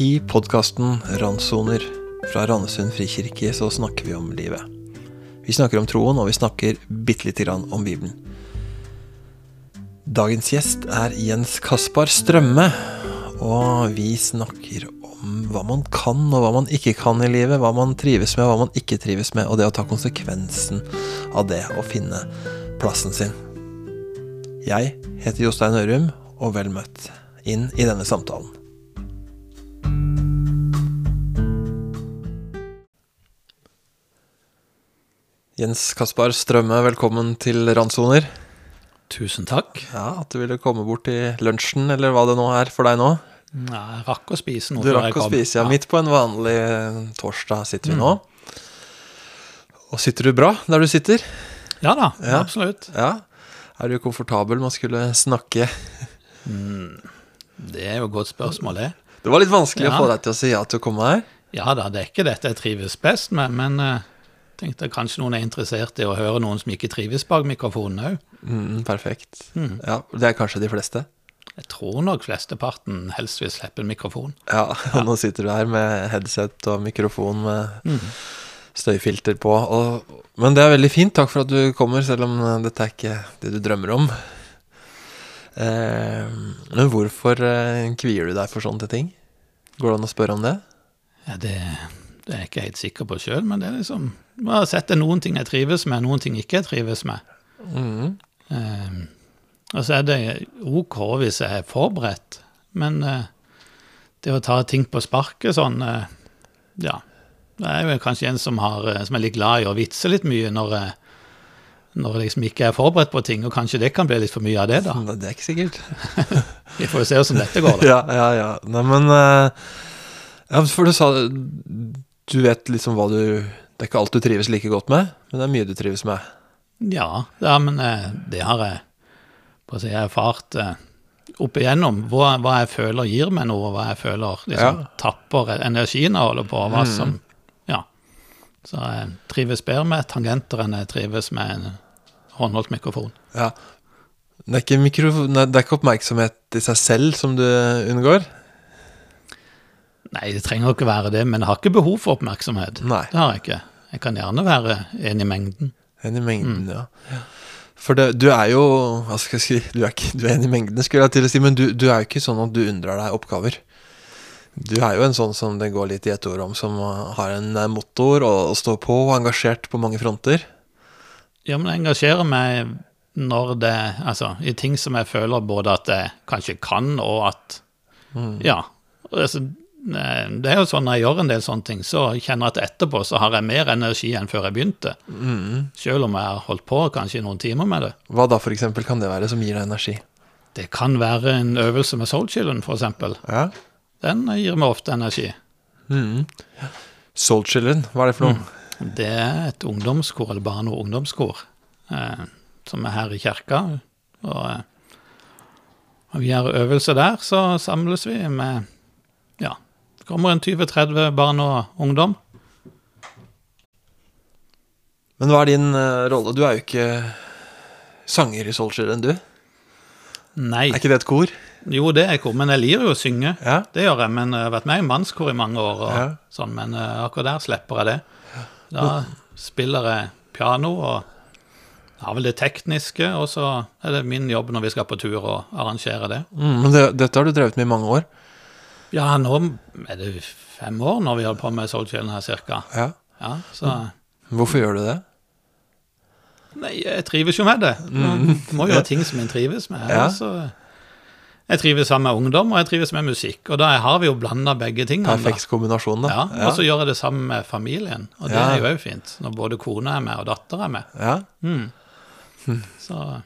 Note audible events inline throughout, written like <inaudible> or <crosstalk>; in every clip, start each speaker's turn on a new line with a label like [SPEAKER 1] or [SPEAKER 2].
[SPEAKER 1] I podkasten Randsoner fra Randesund frikirke så snakker vi om livet. Vi snakker om troen, og vi snakker bitte lite grann om Bibelen. Dagens gjest er Jens Kaspar Strømme, og vi snakker om hva man kan og hva man ikke kan i livet. Hva man trives med og hva man ikke trives med, og det å ta konsekvensen av det og finne plassen sin. Jeg heter Jostein Ørum, og vel møtt inn i denne samtalen. Jens Kaspar Strømme, velkommen til Randsoner.
[SPEAKER 2] Tusen takk.
[SPEAKER 1] Ja, At du ville komme bort til lunsjen, eller hva det nå er for deg nå.
[SPEAKER 2] Nei, jeg rakk å spise noe
[SPEAKER 1] Du rakk å spise, ja. Midt på en vanlig eh, torsdag sitter vi nå. Og sitter du bra der du sitter?
[SPEAKER 2] Ja da,
[SPEAKER 1] Ja.
[SPEAKER 2] absolutt.
[SPEAKER 1] Ja. Er du komfortabel med å skulle snakke?
[SPEAKER 2] Det er jo et godt spørsmål, det.
[SPEAKER 1] Det var litt vanskelig
[SPEAKER 2] Ja.
[SPEAKER 1] å få deg til å si ja til å komme her.
[SPEAKER 2] Ja da, det er ikke dette jeg trives best med, men jeg tenkte kanskje noen er interessert i å høre noen som ikke trives bak mikrofonen òg.
[SPEAKER 1] Mm, perfekt. Ja, Det er kanskje de fleste.
[SPEAKER 2] Jeg tror nok flesteparten helst vil slippe en mikrofon.
[SPEAKER 1] Ja, <laughs> og nå sitter du her med headset og mikrofon med støyfilter på. Og, men det er veldig fint. Takk for at du kommer, selv om eh, dette er ikke det du drømmer om. Eh, men hvorfor eh, kvier du deg for sånne ting? Går det an å spørre om det?
[SPEAKER 2] Ja, det, det er jeg ikke helt sikker på sjøl, men det er liksom Jeg har sett det er noen ting jeg trives med, noen ting ikke jeg trives med.
[SPEAKER 1] Mm.
[SPEAKER 2] Um, og så er det OK hvis jeg er forberedt, men uh, det å ta ting på sparket sånn uh, Ja. Det er jo kanskje en som, har, eh, som er litt glad i å vitse litt mye når jeg, når jeg liksom ikke er forberedt på ting, og kanskje det kan bli litt for mye av det, da.
[SPEAKER 1] Det er ikke sikkert. <laughs>
[SPEAKER 2] Vi får jo se hvordan dette går, da. <laughs>
[SPEAKER 1] Ja, ja, ja. Nei, men uh, Ja, for du sa Du vet liksom hva du Det er ikke alt du trives like godt med, men det er mye du trives med.
[SPEAKER 2] Ja, ja men eh, det har jeg på å si, erfart eh, opp igjennom. Hva, hva jeg føler gir meg noe, hva jeg føler liksom,
[SPEAKER 1] Ja.
[SPEAKER 2] tapper energien jeg holder på, hva hva som Ja. Så jeg trives bedre med tangenter enn jeg trives med en håndholdt mikrofon.
[SPEAKER 1] Ja. Det er, mikro, det er ikke oppmerksomhet i seg selv som du unngår?
[SPEAKER 2] Nei, det trenger ikke være det, men jeg har ikke behov for oppmerksomhet.
[SPEAKER 1] Nei.
[SPEAKER 2] Det har jeg ikke. Jeg kan gjerne være en i mengden.
[SPEAKER 1] En i mengden, ja. For det, du er jo Hva skal jeg si Du er, ikke, du er en i mengden, skulle jeg til å si, men du, du er jo ikke sånn at du unndrar deg oppgaver. Du er jo en sånn som det går litt i ett ord om, som har en eh, motor og, og står på og er engasjert på mange fronter.
[SPEAKER 2] Ja, men jeg engasjerer meg når det Altså, i ting som jeg føler både at jeg kanskje kan, og at Ja. Altså, det er jo sånn når jeg gjør en del sånne ting, så kjenner jeg at etterpå så har jeg mer energi enn før jeg begynte. Selv om jeg har holdt på kanskje noen timer med det.
[SPEAKER 1] Hva da for eksempel kan det være som gir deg energi?
[SPEAKER 2] Det kan være en øvelse med soulchillen, for eksempel.
[SPEAKER 1] Ja.
[SPEAKER 2] Den gir meg ofte energi.
[SPEAKER 1] Mm. Soul Children, hva er det for noe?
[SPEAKER 2] Det er et ungdomskor, eller barne- og ungdomskor, eh, som er her i kirka. Og og når vi har øvelse der, så samles vi med kommer en 20-30 barn og ungdom.
[SPEAKER 1] Men hva er din uh, rolle? Du er jo ikke sanger i Soul enn du?
[SPEAKER 2] Nei.
[SPEAKER 1] Er ikke det et kor?
[SPEAKER 2] Jo, det er kor, men jeg liker jo å synge.
[SPEAKER 1] Ja.
[SPEAKER 2] Det gjør jeg, men jeg har vært med i mannskor i mange år, og
[SPEAKER 1] Ja.
[SPEAKER 2] sånn, men uh, akkurat der slipper jeg det. Da spiller jeg piano og har vel det tekniske, og så er det min jobb når vi skal på tur å arrangere det.
[SPEAKER 1] Mm, men det, dette har du drevet med i mange år.
[SPEAKER 2] Ja, nå er det fem år når vi holder på med Soulchillen her, cirka.
[SPEAKER 1] Ja.
[SPEAKER 2] Ja, så
[SPEAKER 1] Hvorfor gjør du det?
[SPEAKER 2] Nei, jeg trives jo med det. Du må gjøre ting som en trives med.
[SPEAKER 1] Mm. Ja.
[SPEAKER 2] Altså, jeg trives sammen med ungdom, og jeg trives med musikk. Og da har vi jo blanda begge tingene.
[SPEAKER 1] Perfekt kombinasjon, da.
[SPEAKER 2] Ja, Og så gjør jeg det sammen med familien, og det
[SPEAKER 1] Ja.
[SPEAKER 2] er jo òg fint. Når både kona er med og datter er med.
[SPEAKER 1] Ja.
[SPEAKER 2] Så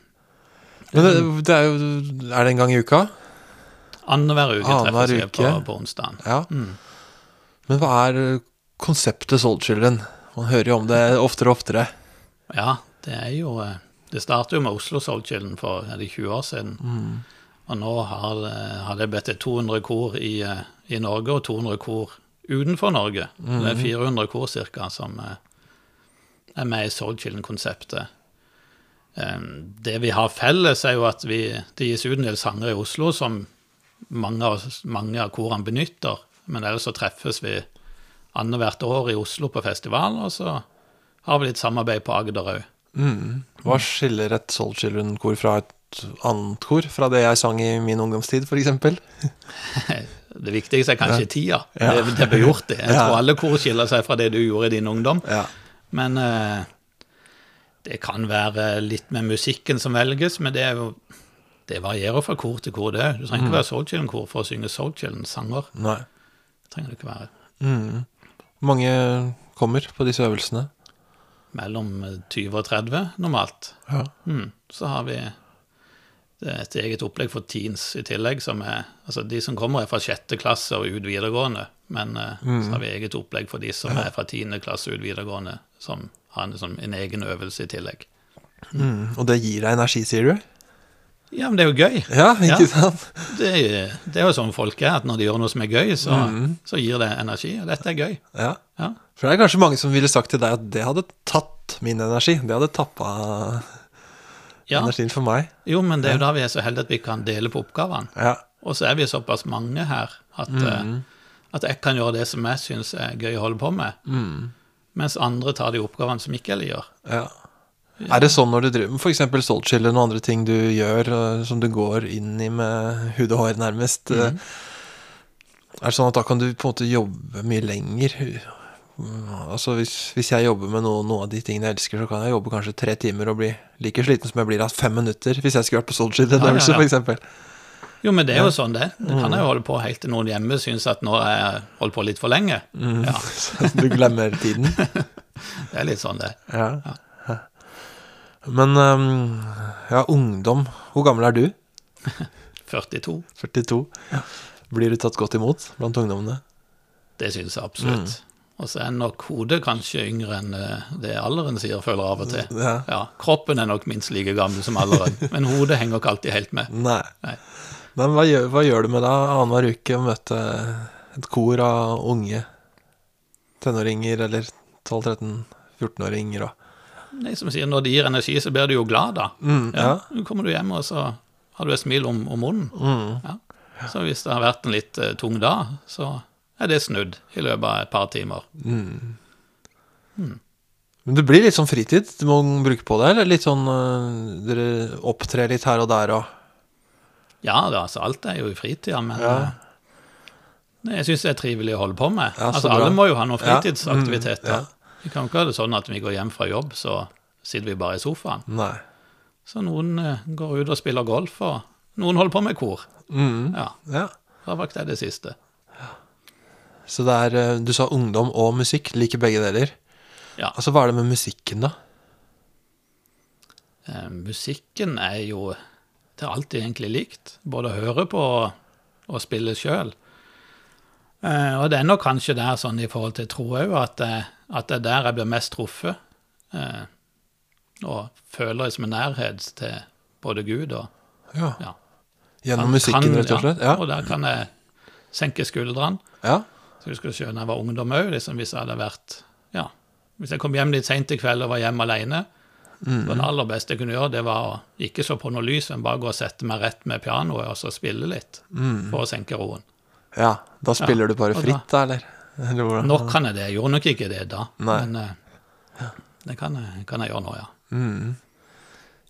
[SPEAKER 1] Men det, det er jo Er det en gang i uka?
[SPEAKER 2] Annenhver uke treffes vi på, på onsdagen.
[SPEAKER 1] Ja. Men hva er eh, konseptet Soul Children? Man hører jo om det oftere og oftere.
[SPEAKER 2] Ja, det er jo eh, Det startet jo med Oslo Soulchillen for er det 20 år siden. Og nå har, det- har det blitt til 200 kor i, eh, i Norge, og 200 kor utenfor Norge. Det er 400 kor cirka som eh, er med i Soulchillen-konseptet. Eh, Det vi har felles, er jo at vi, det gis ut en del sanger i Oslo som mange mange av korene benytter. Men ellers så treffes vi annethvert år i Oslo på festival, og så har vi litt samarbeid på Agder òg.
[SPEAKER 1] Mm. Hva skiller et Soul Children-kor fra et annet kor? Fra det jeg sang i min ungdomstid, f.eks.? <laughs>
[SPEAKER 2] Det viktigste er kanskje tida.
[SPEAKER 1] Ja.
[SPEAKER 2] Det, det ble gjort, det. Jeg tror alle kor skiller seg fra det du gjorde i din ungdom.
[SPEAKER 1] Ja.
[SPEAKER 2] Men eh, det kan være litt med musikken som velges, men det er jo det varierer fra kor til kor. det. Du trenger ikke være Soul Children-kor for å synge Soul Children-sanger.
[SPEAKER 1] Nei.
[SPEAKER 2] Det trenger det ikke være.
[SPEAKER 1] Mm. Hvor mange kommer på disse øvelsene?
[SPEAKER 2] Mellom eh, 20 og 30 normalt.
[SPEAKER 1] Ja.
[SPEAKER 2] Mm. Så har vi et eget opplegg for teens i tillegg, som er Altså de som kommer er fra sjette klasse og ut videregående, men mm. så har vi eget opplegg for de som er fra tiende klasse og ut videregående, som har en, som en egen øvelse i tillegg.
[SPEAKER 1] Mm. Og det gir deg energi, sier du?
[SPEAKER 2] Ja, men det er jo gøy.
[SPEAKER 1] Ja, ikke
[SPEAKER 2] Ja.
[SPEAKER 1] sant?
[SPEAKER 2] Det, det er jo sånn folk er, at når de gjør noe som er gøy, så, så gir det energi. Og dette er gøy.
[SPEAKER 1] Ja.
[SPEAKER 2] Ja.
[SPEAKER 1] For det er kanskje mange som ville sagt til deg at det hadde tatt min energi. Det hadde tappa
[SPEAKER 2] ja.
[SPEAKER 1] energien for meg.
[SPEAKER 2] Jo, men det er jo da vi er så heldige at vi kan dele på oppgavene.
[SPEAKER 1] Ja.
[SPEAKER 2] Og så er vi såpass mange her at, eh, at jeg kan gjøre det som jeg syns er gøy å holde på med, mens andre tar de oppgavene som ikke jeg gjør.
[SPEAKER 1] ja. Er det sånn når du driver med f.eks. Soulchill eller noen andre ting du gjør, øh, som du går inn i med hud og hår, nærmest? øh, Er det sånn at da kan du på en måte jobbe mye lenger? Mm, Altså hvis, hvis jeg jobber med noe, noe av de tingene jeg elsker, så kan jeg jobbe kanskje tre timer og bli like sliten som jeg blir av fem minutter, hvis jeg skulle vært på Soulchill en
[SPEAKER 2] Ja, ja, ja.
[SPEAKER 1] eksempel.
[SPEAKER 2] Jo, men det er jo sånn det. Det kan jeg jo holde på helt til noen hjemme syns at nå har jeg holdt på litt for lenge. Ja, <laughs>
[SPEAKER 1] Så du glemmer tiden. <laughs>
[SPEAKER 2] det er litt sånn det.
[SPEAKER 1] Ja. Ja. Men ja, ungdom. Hvor gammel er du? <laughs>
[SPEAKER 2] 42.
[SPEAKER 1] 42. Blir du tatt godt imot blant ungdommene?
[SPEAKER 2] Det syns jeg absolutt. Og så er nok hodet kanskje yngre enn eh, det alderen sier, føler jeg av og til.
[SPEAKER 1] Ja.
[SPEAKER 2] Ja, Kroppen er nok minst like gammel som alderen, <laughs> men hodet henger ikke alltid helt med.
[SPEAKER 1] Nei.
[SPEAKER 2] Nei.
[SPEAKER 1] Men hva gjør, hva gjør du med deg annenhver uke å møte et kor av unge tenåringer eller 12-13-14-åringer og
[SPEAKER 2] Nei, som sier, Når det gir energi, så blir du jo glad, da.
[SPEAKER 1] Mm,
[SPEAKER 2] ja.
[SPEAKER 1] ja.
[SPEAKER 2] Så kommer du hjem, og så har du et smil om, om munnen.
[SPEAKER 1] Mm.
[SPEAKER 2] Ja. Så hvis det har vært en litt uh, tung dag, så er det snudd i løpet av et par timer.
[SPEAKER 1] Men det blir litt sånn fritid du må bruke på det, eller litt sånn uh, Dere opptrer litt her og der og
[SPEAKER 2] Ja, da, altså alt er jo i fritida, men
[SPEAKER 1] Ja.
[SPEAKER 2] eh, jeg syns det er trivelig å holde på med.
[SPEAKER 1] Ja,
[SPEAKER 2] altså,
[SPEAKER 1] bra.
[SPEAKER 2] Alle må jo ha noen
[SPEAKER 1] Ja.
[SPEAKER 2] fritidsaktiviteter.
[SPEAKER 1] Mm,
[SPEAKER 2] Vi kan ikke ha det sånn at vi går hjem fra jobb, så sitter vi bare i sofaen.
[SPEAKER 1] Nei.
[SPEAKER 2] Så noen eh, går ut og spiller golf, og noen holder på med kor.
[SPEAKER 1] Mm.
[SPEAKER 2] Ja,
[SPEAKER 1] Ja.
[SPEAKER 2] det var det det siste.
[SPEAKER 1] Så det er øh, Du sa ungdom og musikk. Liker begge deler.
[SPEAKER 2] Ja.
[SPEAKER 1] Altså, hva er det med musikken, da?
[SPEAKER 2] Eh, musikken er jo Det er alltid egentlig likt. Både å høre på og, og spille sjøl. Eh, og det er nok kanskje der sånn i forhold til tro òg, at, det- at det er der jeg blir mest truffet. Eh, og føler liksom en nærhet til både Gud og
[SPEAKER 1] Ja.
[SPEAKER 2] ja.
[SPEAKER 1] Gjennom
[SPEAKER 2] Han
[SPEAKER 1] musikken,
[SPEAKER 2] kan-
[SPEAKER 1] rett og slett? Ja.
[SPEAKER 2] Og der kan jeg senke skuldrene.
[SPEAKER 1] ja.
[SPEAKER 2] Så jeg husker selv da jeg var ungdom òg, liksom, hvis jeg hadde vært ja, Hvis jeg kom hjem litt seint i kveld og var hjemme alene,
[SPEAKER 1] Mm.
[SPEAKER 2] så det aller beste jeg kunne gjøre, det var å ikke så på noe lys, men bare gå og sette meg rett med pianoet og så spille litt for å senke roen.
[SPEAKER 1] ja. Da spiller du bare fritt, da, eller?
[SPEAKER 2] Nå kan jeg det. Jeg gjorde nok ikke det da,
[SPEAKER 1] Nei.
[SPEAKER 2] men uh, det kan jeg, kan jeg gjøre nå, ja.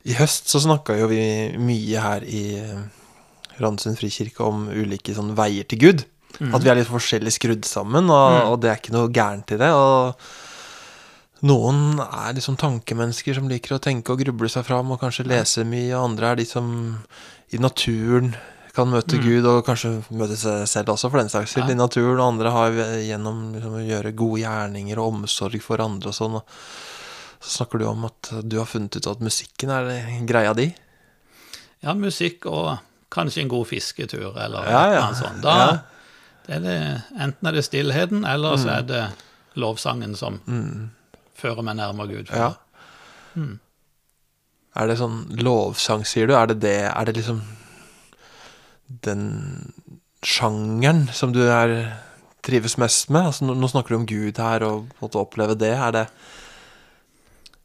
[SPEAKER 1] I høst så snakka jo vi mye her i Randsund Randesund frikirke om ulike sånn veier til Gud. At vi er litt forskjellig skrudd sammen, og, og det er ikke noe gærent i det. Og noen er liksom tankemennesker som liker å tenke og gruble seg fram og kanskje lese mye, og andre er de som i naturen kan møte Gud, og kanskje møte seg selv også, for den saks skyld,
[SPEAKER 2] Ja.
[SPEAKER 1] i naturen. Og andre har gjennom liksom, å gjøre gode gjerninger og omsorg for andre og sånn. Og så snakker du om at du har funnet ut at musikken er greia di.
[SPEAKER 2] Ja, musikk og kanskje en god fisketur eller
[SPEAKER 1] Ja, ja.
[SPEAKER 2] noe sånt. Da.
[SPEAKER 1] Mm.
[SPEAKER 2] det er det, enten er det stillheten, eller så er det lovsangen som fører meg nærmere Gud.
[SPEAKER 1] Ja. Er det sånn lovsang, sier du? Er det det Er det liksom den sjangeren som du er trives mest med? Altså, nå, nå snakker du om Gud her, og måtte oppleve det. Er det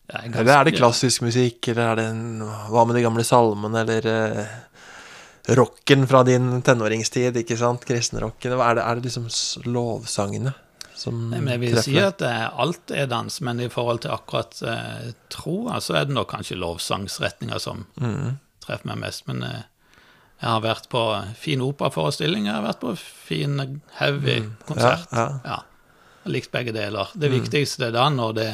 [SPEAKER 2] Jeg er
[SPEAKER 1] eller er det klassisk musikk, eller er det en, Hva med de gamle salmene, eller eh, rocken fra din tenåringstid, ikke sant? Kristenrocken. Er det, er det liksom lovsangene som
[SPEAKER 2] Nei, men jeg vil
[SPEAKER 1] treffer
[SPEAKER 2] si at eh, alt er dans, men i forhold til akkurat eh, troa, så er det nok kanskje lovsangsretninga som
[SPEAKER 1] Mm.
[SPEAKER 2] treffer meg mest. Men eh, jeg har vært på fin operaforestilling, jeg har vært på fin heavy konsert.
[SPEAKER 1] Mm. Ja, ja.
[SPEAKER 2] Ja. Jeg har likt begge deler. Det viktigste da når det,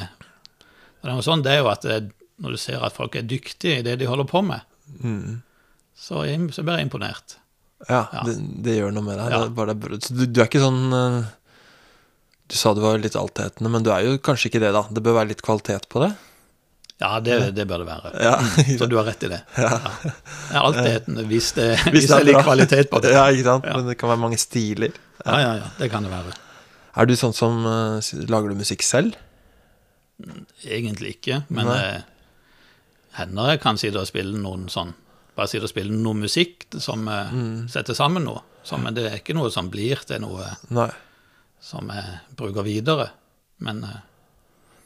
[SPEAKER 2] når det er sånn, det er jo at det, når du ser at folk er dyktige i det de holder på med,
[SPEAKER 1] Mm.
[SPEAKER 2] så, jeg- så blir jeg imponert.
[SPEAKER 1] Ja,
[SPEAKER 2] Ja.
[SPEAKER 1] Det, det gjør noe med deg. Du, du er ikke sånn eh, Du sa du var litt altetende, men du er jo kanskje ikke det, da. Det bør være litt kvalitet på det?
[SPEAKER 2] Ja, det, det bør det være.
[SPEAKER 1] Ja.
[SPEAKER 2] Så du har rett i det. <laughs> Ja. Jeg er etende, hvis det,
[SPEAKER 1] Hvis det
[SPEAKER 2] det
[SPEAKER 1] er
[SPEAKER 2] er litt kvalitet på det.
[SPEAKER 1] Ja, ikke sant?
[SPEAKER 2] Ja.
[SPEAKER 1] Men det kan være mange stiler.
[SPEAKER 2] Ja, ja, ja, det kan det være.
[SPEAKER 1] Er du sånn som eh, Lager du musikk selv?
[SPEAKER 2] Egentlig ikke, men
[SPEAKER 1] Nei.
[SPEAKER 2] eh, hender jeg kan sitte og spille noen sånn Bare sitte og spille noe musikk som eh,
[SPEAKER 1] Mm.
[SPEAKER 2] setter sammen noe. Men det er ikke noe som blir til noe
[SPEAKER 1] Nei.
[SPEAKER 2] som jeg bruker videre. Men eh,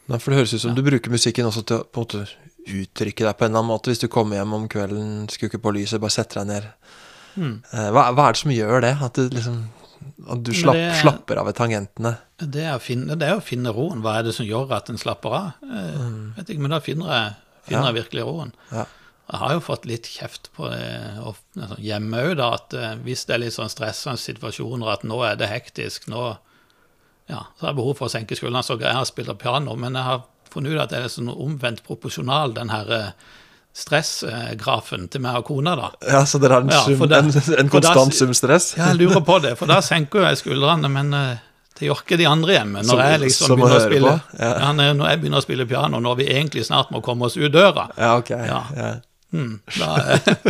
[SPEAKER 1] Nei, for det høres ut som du bruker musikken også til å på en måte uttrykke deg på en eller annen måte. Hvis du kommer hjem om kvelden, skrukker på lyset, bare setter deg ned.
[SPEAKER 2] mm,
[SPEAKER 1] Eh, Hva, hva er det som gjør det? At du liksom At du slapp,
[SPEAKER 2] det er-
[SPEAKER 1] slapper av ved tangentene?
[SPEAKER 2] det, er å finne, det er å finne roen. Hva er det som gjør at en slapper av? Mm. vet ikke, Men da finner jeg, finner.
[SPEAKER 1] Ja.
[SPEAKER 2] jeg virkelig roen.
[SPEAKER 1] Ja.
[SPEAKER 2] Jeg har jo fått litt kjeft på det altså, hjemme òg, da, at eh, hvis det er litt sånn stressende situasjoner, at nå er det hektisk, nå ja, så har jeg behov for å senke skuldrene, så greier jeg å spille piano. Men jeg har funnet ut at det er sånn omvendt proporsjonal, den her eh, stressgrafen til meg og kona, da.
[SPEAKER 1] Ja, så dere har en, sum,
[SPEAKER 2] det-
[SPEAKER 1] en, en
[SPEAKER 2] konstant da-
[SPEAKER 1] sum stress?
[SPEAKER 2] Ja, jeg lurer på det, for da senker jeg skuldrene, men eh, det gjør ikke de andre hjemme. Når
[SPEAKER 1] Som-
[SPEAKER 2] jeg liksom
[SPEAKER 1] som
[SPEAKER 2] begynner å spille
[SPEAKER 1] ja.
[SPEAKER 2] ja, når jeg begynner å spille piano, når vi egentlig snart må komme oss ut døra,
[SPEAKER 1] Ja, ok.
[SPEAKER 2] Ja. Mm, da, <laughs>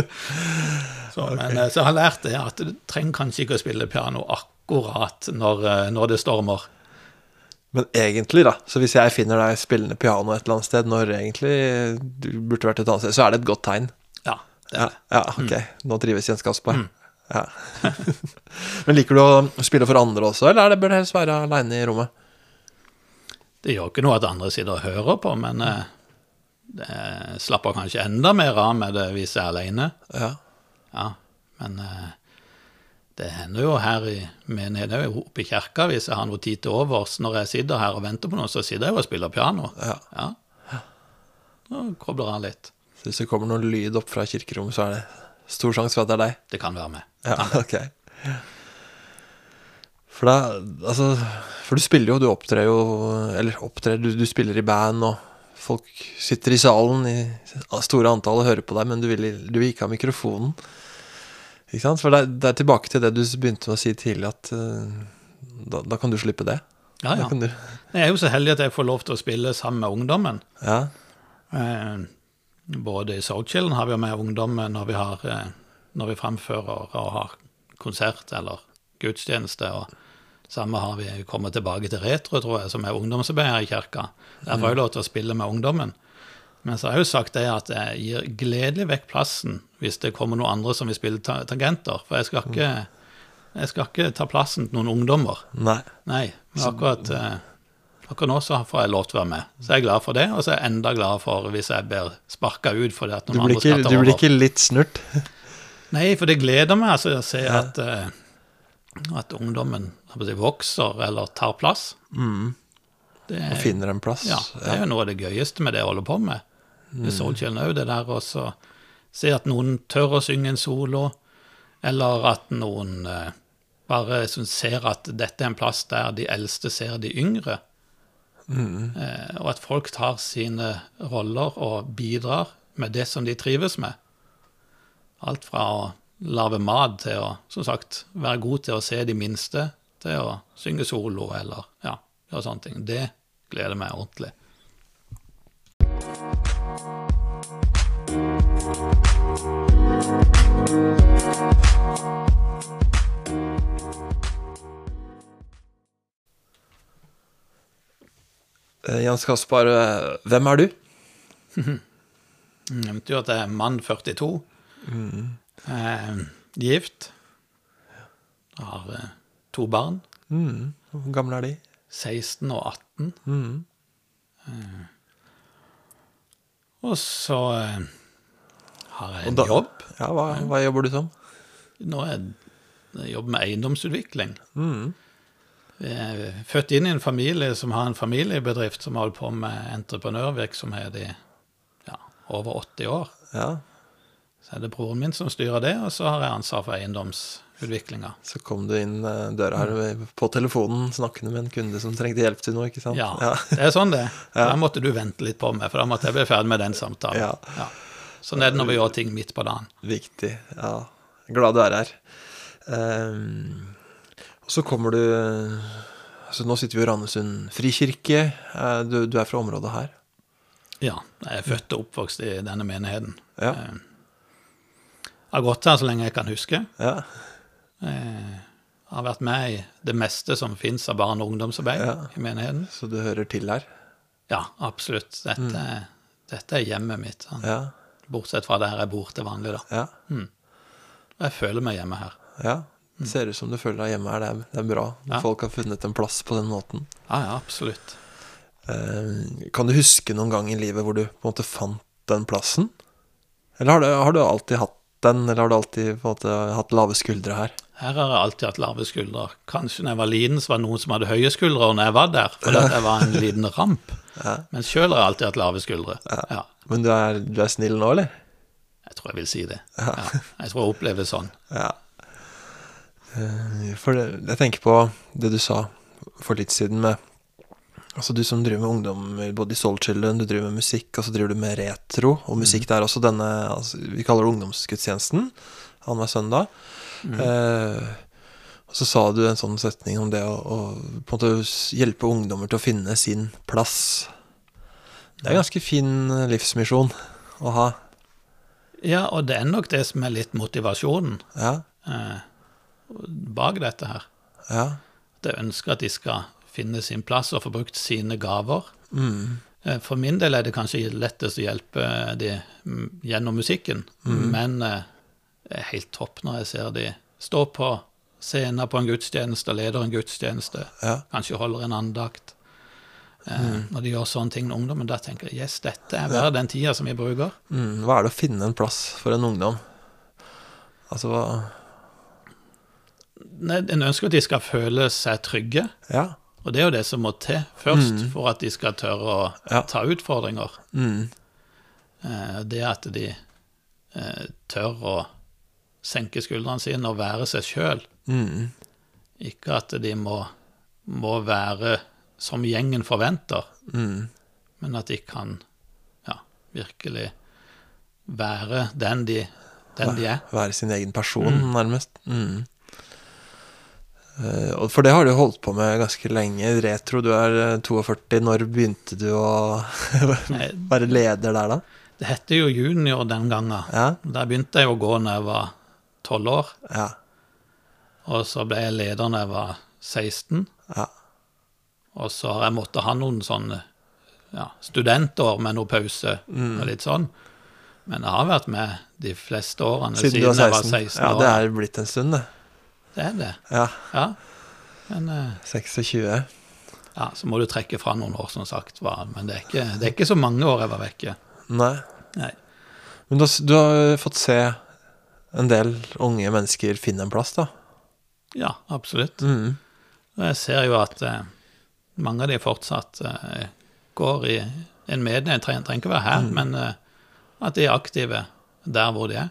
[SPEAKER 2] <laughs> så, men, eh, så jeg har lært det at du trenger kanskje ikke å spille piano akkurat når, eh, når det stormer.
[SPEAKER 1] Men egentlig, da, så hvis jeg finner deg spillende piano et eller annet sted når egentlig du burde vært et annet sted, så er det et godt tegn.
[SPEAKER 2] Ja, det
[SPEAKER 1] Ja,
[SPEAKER 2] er det.
[SPEAKER 1] ja ok. Nå trives Jens Kaspar. Ja. <laughs> Men liker du å spille for andre også, eller er det, bør det helst være aleine i rommet?
[SPEAKER 2] Det gjør ikke noe at andre sitter og hører på, men eh, det slapper kanskje enda mer av med det hvis jeg er alene.
[SPEAKER 1] Ja.
[SPEAKER 2] Ja, men eh, det hender jo her i menigheten, òg oppe i kirka, hvis jeg har noe tid til overs når jeg sitter her og venter på noe, så sitter jeg jo og spiller piano.
[SPEAKER 1] ja.
[SPEAKER 2] Ja. Nå kobler han litt.
[SPEAKER 1] Så hvis det kommer noen lyd opp fra kirkerommet, så er det stor sjanse for at det er deg?
[SPEAKER 2] Det kan være meg.
[SPEAKER 1] Ja, <laughs> ok. For da, altså For du spiller jo, du opptrer jo Eller opptrer, du, du spiller i band, og folk sitter i salen i store antall og hører på deg, men du vil, du vil ikke ha mikrofonen. Ikke sant? For det, det er tilbake til det du begynte med å si tidlig, at uh, da, da kan du slippe det.
[SPEAKER 2] Ja, ja.
[SPEAKER 1] du,
[SPEAKER 2] Jeg er jo så heldig at jeg får lov til å spille sammen med ungdommen.
[SPEAKER 1] ja.
[SPEAKER 2] Uh, både i Soulchillen har vi jo med ungdommen når vi, har, uh, når vi fremfører og har konsert eller gudstjeneste. og Samme har vi kommet tilbake til Retro, tror jeg, som er ungdomsarbeid her i kirka. Der får jeg lov til å spille med ungdommen. Men så har jeg jo sagt det at jeg gir gledelig vekk plassen hvis det kommer noen andre som vil spille ta tangenter. For jeg skal ikke, jeg skal ikke ta plassen til noen ungdommer.
[SPEAKER 1] Nei.
[SPEAKER 2] Nei, men akkurat, eh, akkurat nå så får jeg lov til å være med. Så jeg er glad for det, og så er jeg enda glad for hvis jeg blir sparka ut fordi at noen andre skal ta
[SPEAKER 1] du blir ikke litt snurt? <laughs>
[SPEAKER 2] Nei, for det gleder meg altså, å se at, eh, at ungdommen si, vokser eller tar plass. Det
[SPEAKER 1] Og
[SPEAKER 2] er,
[SPEAKER 1] finner en plass?
[SPEAKER 2] ja, det er jo noe av det gøyeste med det jeg holder på med. I Soulchillen òg, det der å se at noen tør å synge en solo, eller at noen eh, bare ser at dette er en plass der de eldste ser de yngre. Eh, og at folk tar sine roller og bidrar med det som de trives med. Alt fra å lage mat til å som sagt, være god til å se de minste, til å synge solo eller ja, gjøre sånne ting. Det gleder meg ordentlig.
[SPEAKER 1] Eh, Jens Kaspar, eh, hvem er du? <laughs>
[SPEAKER 2] Jeg nevnte jo at jeg er mann 42. Eh, gift. Har eh, to barn.
[SPEAKER 1] Mm. Hvor gamle er de?
[SPEAKER 2] 16 og 18.
[SPEAKER 1] Mm.
[SPEAKER 2] Eh, og så har jeg en
[SPEAKER 1] da-
[SPEAKER 2] jobb.
[SPEAKER 1] Ja, hva, hva jobber du som?
[SPEAKER 2] Nå er jeg jobber med eiendomsutvikling. Vi er født inn i en familie som har en familiebedrift som holder på med entreprenørvirksomhet i ja, over 80 år.
[SPEAKER 1] Ja.
[SPEAKER 2] Så er det broren min som styrer det, og så har jeg ansvar for eiendomsutviklinga.
[SPEAKER 1] Så kom du inn eh, døra her på telefonen snakkende med en kunde som trengte hjelp til noe, ikke sant?
[SPEAKER 2] Ja, det er sånn det. <laughs> Da måtte du vente litt på meg, for da måtte jeg bli ferdig med den samtalen.
[SPEAKER 1] Ja.
[SPEAKER 2] Sånn er det når vi gjør ting midt på dagen.
[SPEAKER 1] Viktig. Ja. Glad du er her. Um, og så kommer du så Nå sitter vi i Randesund frikirke. Eh, Du, du er fra området her?
[SPEAKER 2] Ja, jeg er født og oppvokst i denne menigheten.
[SPEAKER 1] Ja.
[SPEAKER 2] Eh, Jeg har gått her så lenge jeg kan huske.
[SPEAKER 1] Ja.
[SPEAKER 2] Jeg har vært med i det meste som fins av barne- og ungdomsarbeid
[SPEAKER 1] Ja.
[SPEAKER 2] i menigheten.
[SPEAKER 1] Så du hører til her?
[SPEAKER 2] Ja, absolutt. Dette, er- dette er hjemmet mitt. sånn.
[SPEAKER 1] Ja.
[SPEAKER 2] Bortsett fra der jeg bor til vanlig, da.
[SPEAKER 1] Ja.
[SPEAKER 2] Mm. jeg føler meg hjemme her.
[SPEAKER 1] ja. Det ser ut som du føler deg hjemme her. Det er, det er bra.
[SPEAKER 2] Ja.
[SPEAKER 1] Folk har funnet en plass på den måten.
[SPEAKER 2] Ja, ja, absolutt.
[SPEAKER 1] Eh, Kan du huske noen gang i livet hvor du på en måte fant den plassen? Eller har du, har du alltid hatt den, eller har du alltid på en måte hatt lave skuldre her?
[SPEAKER 2] Her har jeg alltid hatt lave skuldre. Kanskje når jeg var liten, så var det noen som hadde høye skuldre når jeg var der, fordi jeg var en liten ramp. <laughs> Men sjøl har jeg alltid hatt lave skuldre. Ja.
[SPEAKER 1] Men du er, du er snill nå, eller?
[SPEAKER 2] Jeg tror jeg vil si det. Ja. Jeg tror jeg opplever det sånn.
[SPEAKER 1] Ja. Eh, For det, jeg tenker på det du sa for litt siden med Altså du som driver med ungdom både i Soul Children, du driver med musikk, og så driver du med retro og musikk der også. Denne altså, Vi kaller det ungdomsgudstjenesten annenhver søndag. Eh, og så sa du en sånn setning om det å, å på en måte hjelpe ungdommer til å finne sin plass. Det er en ganske fin eh, livsmisjon å ha.
[SPEAKER 2] Ja, og det er nok det som er litt motivasjonen
[SPEAKER 1] Ja.
[SPEAKER 2] eh, bak dette her.
[SPEAKER 1] Ja.
[SPEAKER 2] At jeg ønsker at de skal finne sin plass og få brukt sine gaver.
[SPEAKER 1] Mm.
[SPEAKER 2] Eh, For min del er det kanskje lettest å hjelpe de mm, gjennom musikken, men eh, det er helt topp når jeg ser de stå på scenen på en gudstjeneste leder en gudstjeneste,
[SPEAKER 1] Ja.
[SPEAKER 2] kanskje holder en andakt. Mm. Når de gjør sånne ting med ungdommen, da tenker jeg yes, dette er bare den tida som vi bruker.
[SPEAKER 1] Mm, hva er det å finne en plass for en ungdom? Altså hva
[SPEAKER 2] Nei, En ønsker at de skal føle seg trygge,
[SPEAKER 1] Ja.
[SPEAKER 2] og det er jo det som må til først for at de skal tørre å
[SPEAKER 1] Ja.
[SPEAKER 2] ta utfordringer.
[SPEAKER 1] Mm.
[SPEAKER 2] Eh, Det at de eh, tør å senke skuldrene sine og være seg sjøl.
[SPEAKER 1] Mm.
[SPEAKER 2] Ikke at de må, må være som gjengen forventer,
[SPEAKER 1] Mm.
[SPEAKER 2] men at de kan ja, virkelig være den de, den de er.
[SPEAKER 1] Være sin egen person, nærmest. Mm. Eh, for det har du holdt på med ganske lenge. Retro, du er eh, 42. Når begynte du å <laughs> være leder der, da?
[SPEAKER 2] Det heter jo junior den gangen.
[SPEAKER 1] Ja.
[SPEAKER 2] Der begynte jeg å gå når jeg var 12 år,
[SPEAKER 1] Ja.
[SPEAKER 2] og så ble jeg leder når jeg var 16.
[SPEAKER 1] Ja.
[SPEAKER 2] Og så har jeg måttet ha noen sånne ja, studentår med noe pause og litt sånn. Men jeg har vært med de fleste årene
[SPEAKER 1] Siden
[SPEAKER 2] siden, jeg var
[SPEAKER 1] 16?
[SPEAKER 2] år.
[SPEAKER 1] Ja, det er blitt en stund, det.
[SPEAKER 2] Det er det.
[SPEAKER 1] Ja.
[SPEAKER 2] Ja. Men uh,
[SPEAKER 1] 26.
[SPEAKER 2] ja, så må du trekke fra noen år, som sagt. Men det er, ikke, det er ikke så mange år jeg var vekke.
[SPEAKER 1] Nei.
[SPEAKER 2] Nei.
[SPEAKER 1] Men du har, du har fått se en del unge mennesker finner en plass, da.
[SPEAKER 2] Ja, absolutt.
[SPEAKER 1] Mm.
[SPEAKER 2] Jeg ser jo at eh, mange av de fortsatt eh, går i en medie, trenger, trenger ikke være her, men eh, at de er aktive der hvor de er.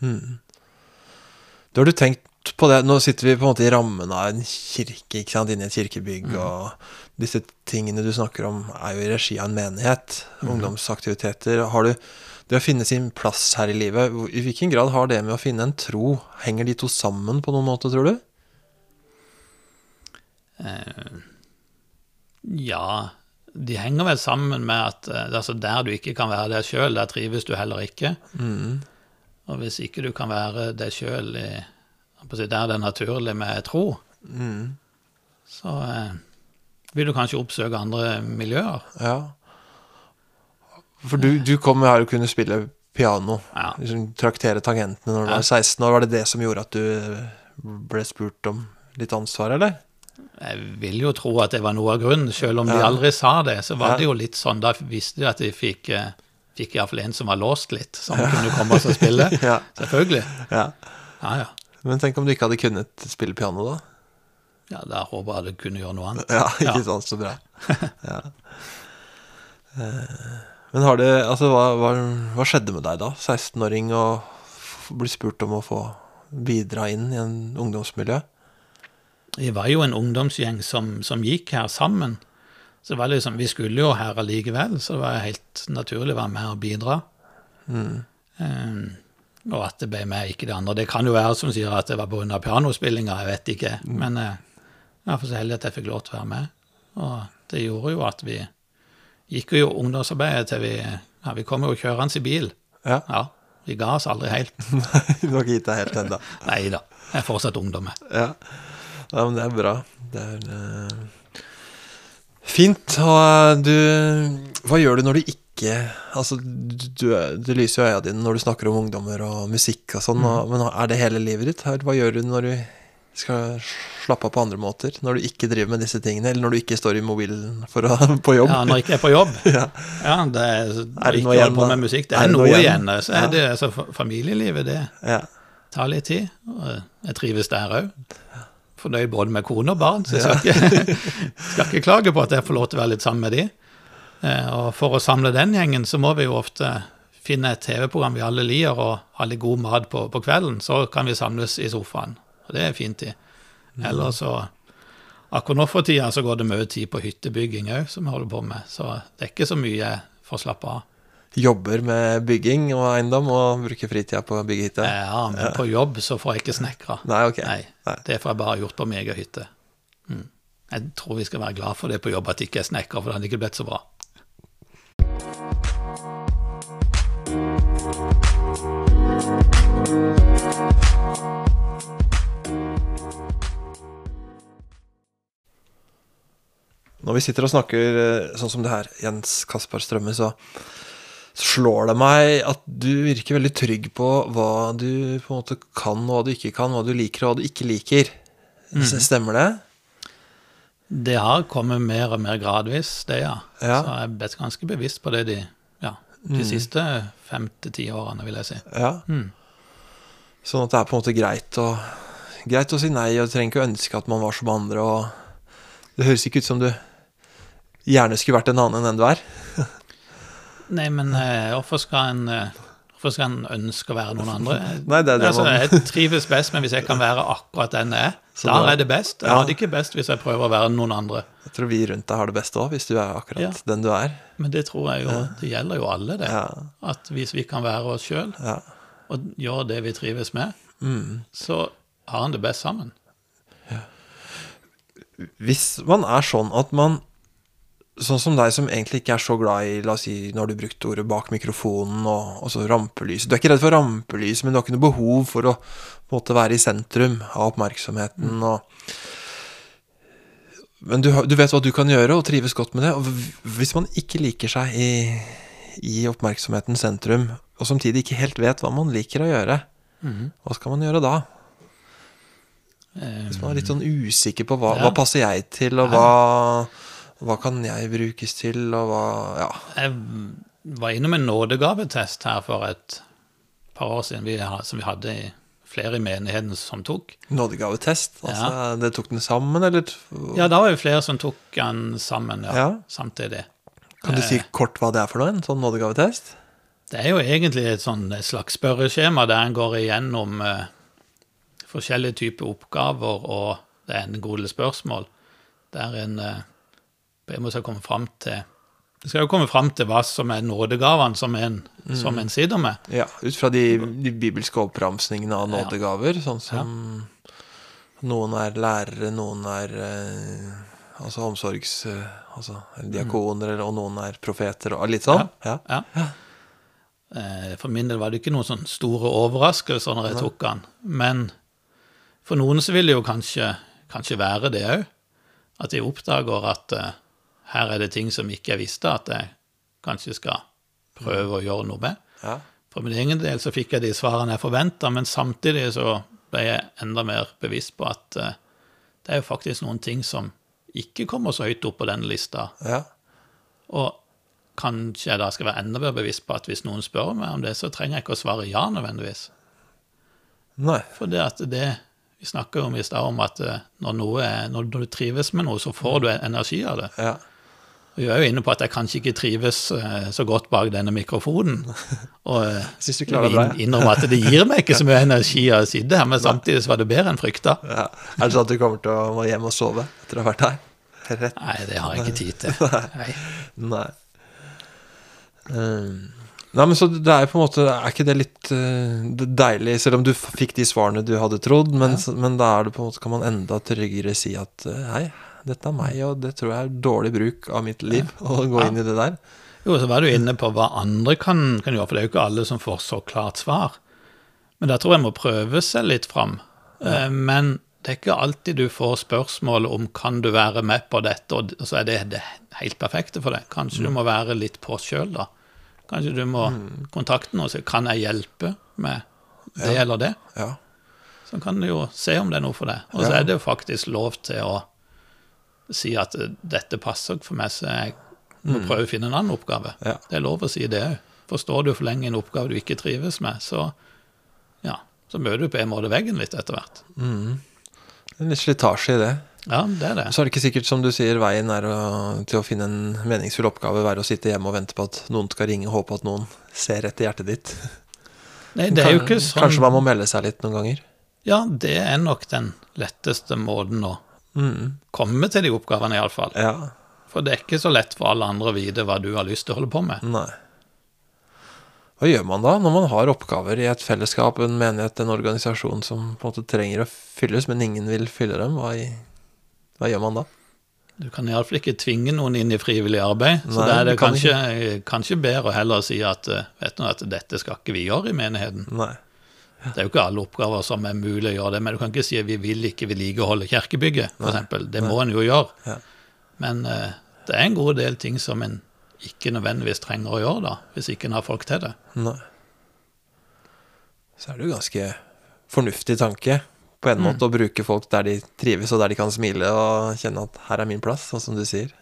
[SPEAKER 1] Da har du tenkt på det Nå sitter vi på en måte i rammen av en kirke, ikke sant, inne i et kirkebygg, og disse tingene du snakker om, er jo i regi av en menighet. Ungdomsaktiviteter. Har du det å finne sin plass her i livet, i hvilken grad har det med å finne en tro Henger de to sammen på noen måte, tror du?
[SPEAKER 2] Uh, ja, de henger vel sammen med at eh, altså der du ikke kan være deg sjøl, der trives du heller ikke. Og hvis ikke du kan være deg sjøl der det er naturlig med tro, så uh, vil du kanskje oppsøke andre miljøer.
[SPEAKER 1] Ja. For du, du kom her og kunne spille piano.
[SPEAKER 2] Ja.
[SPEAKER 1] Liksom traktere tangentene når du
[SPEAKER 2] Ja.
[SPEAKER 1] var 16 år. Var det det som gjorde at du ble spurt om litt ansvar, eller?
[SPEAKER 2] Jeg vil jo tro at det var noe av grunnen, selv om de aldri sa det. Så var
[SPEAKER 1] Ja.
[SPEAKER 2] det jo litt sånn, da visste de at de fikk, eh, fikk iallfall en som var låst litt, som kunne komme oss og spille. <laughs>
[SPEAKER 1] Ja.
[SPEAKER 2] Selvfølgelig.
[SPEAKER 1] Ja.
[SPEAKER 2] Ja, ja.
[SPEAKER 1] Men tenk om du ikke hadde kunnet spille piano, da?
[SPEAKER 2] Ja, Da håper jeg du kunne gjøre noe annet.
[SPEAKER 1] Ja, ikke
[SPEAKER 2] Ja.
[SPEAKER 1] sant, så bra. <laughs> Ja. Eh, Men har det Altså, hva, hva, hva skjedde med deg da? 16-åring og bli spurt om å få bidra inn i en ungdomsmiljø?
[SPEAKER 2] Vi var jo en ungdomsgjeng som, som gikk her sammen. Så det var liksom, Vi skulle jo her allikevel, så det var helt naturlig å være med og bidra. Eh, og at det ble med, ikke det andre. Det kan jo være som sier at det var pga. pianospillinga, jeg vet ikke. Men uh, jeg for så heldig at jeg fikk lov til å være med. Og det gjorde jo at vi gikk jo ungdomsarbeidet til vi ja, Vi kom jo kjørende i bil.
[SPEAKER 1] Ja.
[SPEAKER 2] Ja, Vi ga oss aldri helt.
[SPEAKER 1] Nei, <laughs> du har ikke gitt deg helt ennå. <laughs>
[SPEAKER 2] Nei da. Jeg er fortsatt ungdom. jeg.
[SPEAKER 1] Ja. ja, men det er bra. Det er uh... fint. Og eh, du Hva gjør du når du ikke Altså, du, du, det lyser jo øya dine når du snakker om ungdommer og musikk og sånn, mm. men er det hele livet ditt? Her, Hva gjør du når du skal slappe av på andre måter? Når du ikke driver med disse tingene, eller når du ikke står i mobilen å, <laughs> på jobb?
[SPEAKER 2] Ja, når jeg ikke er på jobb. <laughs>
[SPEAKER 1] Ja.
[SPEAKER 2] Ja, det er,
[SPEAKER 1] Er det noe igjen,
[SPEAKER 2] på med musikk. Det
[SPEAKER 1] Er
[SPEAKER 2] er,
[SPEAKER 1] det noe
[SPEAKER 2] noe
[SPEAKER 1] igjen?
[SPEAKER 2] igjen. Så
[SPEAKER 1] Ja.
[SPEAKER 2] er det altså, familielivet, det
[SPEAKER 1] Ja.
[SPEAKER 2] tar litt tid. Jeg trives der òg. Fornøyd både med kone og barn, så jeg skal, ikke, <laughs> skal ikke klage på at jeg får lov til å være litt sammen med de. Eh, Og for å samle den gjengen, så må vi jo ofte finne et TV-program vi alle liker, og ha litt god mat på, på kvelden. Så kan vi samles i sofaen. Og det er fint tid. Eller så Akkurat nå for tida så går det mye tid på hyttebygging òg, som vi holder på med. Så det er ikke så mye for å slappe av.
[SPEAKER 1] Jobber med bygging og eiendom og bruker fritida på å bygge hytte?
[SPEAKER 2] Ja, men på jobb så får jeg ikke snekra.
[SPEAKER 1] Nei, ok.
[SPEAKER 2] Nei, det får jeg bare gjort på min egen hytte. Mm. Jeg tror vi skal være glad for det på jobb, at jeg ikke er snekra, for det hadde ikke blitt så bra.
[SPEAKER 1] Når vi sitter og snakker eh, sånn som det her, Jens Kaspar Strømme, så slår det meg at du virker veldig trygg på hva du på en måte kan, og hva du ikke kan, hva du liker og hva du ikke liker. Mm. Stemmer det?
[SPEAKER 2] Det har kommet mer og mer gradvis, det, ja.
[SPEAKER 1] Ja.
[SPEAKER 2] Så jeg er ganske bevisst på det de, ja, de siste fem til ti årene, vil jeg si.
[SPEAKER 1] Ja.
[SPEAKER 2] Mm.
[SPEAKER 1] Sånn at det er på en måte greit å, greit å si nei, og du trenger ikke å ønske at man var som andre, og det høres ikke ut som du gjerne skulle vært en annen enn den du er. <laughs>
[SPEAKER 2] Nei, men eh, hvorfor skal en eh, Hvorfor skal en ønske å være noen andre?
[SPEAKER 1] Nei, det er det
[SPEAKER 2] altså, Jeg trives best, men hvis jeg kan være akkurat den jeg er,
[SPEAKER 1] Så
[SPEAKER 2] da er det best. Jeg
[SPEAKER 1] Ja.
[SPEAKER 2] har det ikke best hvis jeg prøver å være noen andre.
[SPEAKER 1] Jeg tror vi rundt deg har det best òg, hvis du er akkurat
[SPEAKER 2] Ja.
[SPEAKER 1] den du er.
[SPEAKER 2] Men det tror jeg jo, det gjelder jo alle, det.
[SPEAKER 1] Ja.
[SPEAKER 2] At hvis vi kan være oss sjøl
[SPEAKER 1] Ja.
[SPEAKER 2] og gjøre det vi trives med,
[SPEAKER 1] Mm.
[SPEAKER 2] så har en det best sammen.
[SPEAKER 1] Hvis man er sånn at man Sånn som deg som egentlig ikke er så glad i La oss si, når du brukte ordet bak mikrofonen og, og så rampelys. Du er ikke redd for rampelys, men du har ikke noe behov for å måte være i sentrum av oppmerksomheten. Og, men du, du vet hva du kan gjøre, og trives godt med det. Og hvis man ikke liker seg i, i oppmerksomhetens sentrum, og samtidig ikke helt vet hva man liker å gjøre, hva skal man gjøre da? Hvis man er litt sånn usikker på hva,
[SPEAKER 2] Ja.
[SPEAKER 1] hva passer jeg til, og hva, hva kan jeg brukes til, og hva Ja.
[SPEAKER 2] Jeg var innom en nådegavetest her for et par år siden, vi, som vi hadde i flere i menigheten som tok.
[SPEAKER 1] Nådegavetest. Altså, det tok den sammen, eller?
[SPEAKER 2] Ja, da var jo flere som tok den sammen, ja,
[SPEAKER 1] Ja.
[SPEAKER 2] samtidig.
[SPEAKER 1] Kan du si kort hva det er for noe? En sånn nådegavetest?
[SPEAKER 2] Det er jo egentlig et sånn et slags spørreskjema der en går igjennom eh, forskjellige typer oppgaver, og det er en god del spørsmål. Der en eh, ber må så komme fram til Det skal jo komme fram til hva som er nådegavene som en, som en sitter med.
[SPEAKER 1] Ja, ut fra de, de bibelske oppramsningene av
[SPEAKER 2] Ja.
[SPEAKER 1] nådegaver, sånn som Noen er lærere, noen er eh, altså omsorgs... eh, altså diakoner, mm. og noen er profeter, og litt sånn. Ja.
[SPEAKER 2] Ja. Eh, For min del var det ikke noen sånn store overraskelser når jeg tok den. Men for noen så vil det jo kanskje, kanskje være det òg. At de oppdager at her er det ting som ikke jeg visste at jeg kanskje skal prøve å gjøre noe med.
[SPEAKER 1] Ja.
[SPEAKER 2] For min egen del så fikk jeg de svarene jeg forventa, men samtidig så ble jeg enda mer bevisst på at uh, det er jo faktisk noen ting som ikke kommer så høyt opp på denne lista.
[SPEAKER 1] ja.
[SPEAKER 2] Og kanskje jeg da skal være enda mer bevisst på at hvis noen spør meg om det, så trenger jeg ikke å svare ja nødvendigvis.
[SPEAKER 1] Nei.
[SPEAKER 2] For det at det Vi snakka jo om i stad om at eh, når, er, når du trives med noe, så får du energi av det.
[SPEAKER 1] Ja.
[SPEAKER 2] Og vi er jo inne på at jeg kanskje ikke trives eh, så godt bak denne mikrofonen. <laughs> Og eh,
[SPEAKER 1] Syns du klarer det bra, ja.
[SPEAKER 2] innrømme at det gir meg ikke så <laughs> mye energi å sitte her, men samtidig så var det bedre enn frykta.
[SPEAKER 1] ja. Er det sånn at du kommer til å må hjem og sove etter å ha vært her? Rett.
[SPEAKER 2] Nei, det har jeg ikke tid til. Nei.
[SPEAKER 1] Nei. Nei, men så det er på en måte Er ikke det litt eh, deilig, selv om du fikk de svarene du hadde trodd, men, ja. men da er det på en måte kan man enda tryggere si at hei, dette er meg, og det tror jeg er dårlig bruk av mitt liv å gå inn i det der.
[SPEAKER 2] Jo, så var du inne på hva andre kan, kan gjøre, for det er jo ikke alle som får så klart svar. Men der tror jeg må prøve seg litt fram. Ja. Men det er ikke alltid du får spørsmål om kan du være med på dette, og så er det det helt perfekte for deg. Kanskje du må være litt på sjøl, da. Kanskje du må kontakte noen og si kan jeg hjelpe med det eller det.
[SPEAKER 1] Ja.
[SPEAKER 2] Så kan du jo se om det er noe for deg. Og så
[SPEAKER 1] Ja.
[SPEAKER 2] er det jo faktisk lov til å si at eh, dette passer ikke for meg, så jeg må prøve å finne en annen oppgave.
[SPEAKER 1] Ja.
[SPEAKER 2] Det er lov å si det òg. Forstår du for lenge en oppgave du ikke trives med, så ja, så møter du på en måte veggen litt etter hvert.
[SPEAKER 1] Det er litt slitasje i det.
[SPEAKER 2] Ja, det er det.
[SPEAKER 1] Så er det ikke sikkert, som du sier, veien er å, til å finne en meningsfull oppgave være å sitte hjemme og vente på at noen skal ringe og håpe at noen ser etter hjertet ditt.
[SPEAKER 2] Nei, det er jo ikke sånn
[SPEAKER 1] Kanskje man må melde seg litt noen ganger.
[SPEAKER 2] Ja, det er nok den letteste måten å
[SPEAKER 1] Mm.
[SPEAKER 2] komme til de oppgavene, iallfall.
[SPEAKER 1] Ja.
[SPEAKER 2] For det er ikke så lett for alle andre å vite hva du har lyst til å holde på med.
[SPEAKER 1] Nei. Hva gjør man da, når man har oppgaver i et fellesskap, en menighet, en organisasjon som på en måte trenger å fylles, men ingen vil fylle dem? Hva, i, hva gjør man da?
[SPEAKER 2] Du kan iallfall ikke tvinge noen inn i frivillig arbeid. Så
[SPEAKER 1] Nei,
[SPEAKER 2] da er det
[SPEAKER 1] kan
[SPEAKER 2] kanskje, kanskje bedre å heller si at eh, vet du, at dette skal ikke vi gjøre i menigheten.
[SPEAKER 1] Nei.
[SPEAKER 2] Det er jo ikke alle oppgaver som er mulig å gjøre det, men du kan ikke si at vi vil ikke vedlikeholde kirkebygget, f.eks. Det må en jo gjøre. Men uh, det er en god del ting som en ikke nødvendigvis trenger å gjøre, da, hvis ikke en har folk til det.
[SPEAKER 1] Nei. Så er det jo ganske fornuftig tanke, på en måte, å bruke folk der de trives, og der de kan smile og kjenne at her er min plass, sånn som du sier.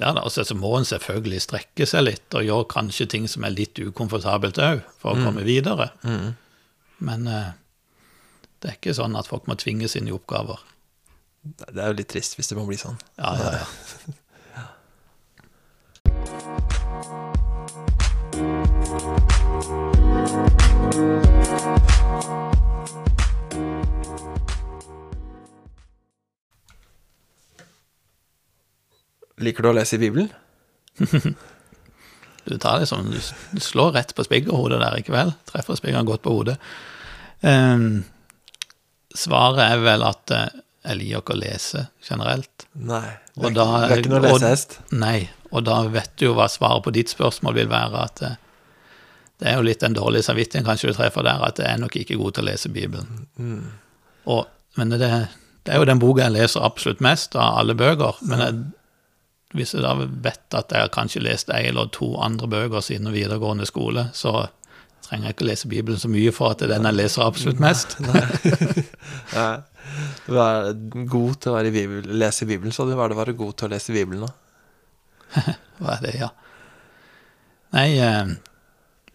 [SPEAKER 2] Ja, da, altså, Så må en selvfølgelig strekke seg litt og gjøre kanskje ting som er litt ukomfortabelt òg, for å komme videre. Men eh, det er ikke sånn at folk må tvinges inn i oppgaver.
[SPEAKER 1] Det er jo litt trist hvis det må bli sånn.
[SPEAKER 2] Ja, ja, ja.
[SPEAKER 1] Liker du å lese i Bibelen? <laughs>
[SPEAKER 2] Du tar sånn, du slår rett på spiggerhodet der i kveld. Treffer spiggeren godt på hodet. Ehm, svaret er vel at eh, jeg liker ikke å lese generelt.
[SPEAKER 1] Nei. Du er, er ikke
[SPEAKER 2] noe
[SPEAKER 1] lesehest?
[SPEAKER 2] Nei, og da vet du jo hva svaret på ditt spørsmål vil være. at eh, Det er jo litt den dårlige samvittigheten kanskje du treffer der, at jeg er nok ikke god til å lese Bibelen. Og, men det, det er jo den boka jeg leser absolutt mest av alle bøker. Men jeg, hvis jeg da vet at jeg har kanskje lest ei eller to andre bøker siden videregående skole, så trenger jeg ikke lese Bibelen så mye for at det er den jeg leser absolutt mest.
[SPEAKER 1] Nei. <laughs> Du er god til å være i Bibel, lese Bibelen, så du hva er det å være god til å lese Bibelen, da? <laughs>
[SPEAKER 2] Hva er det, ja? Nei, eh,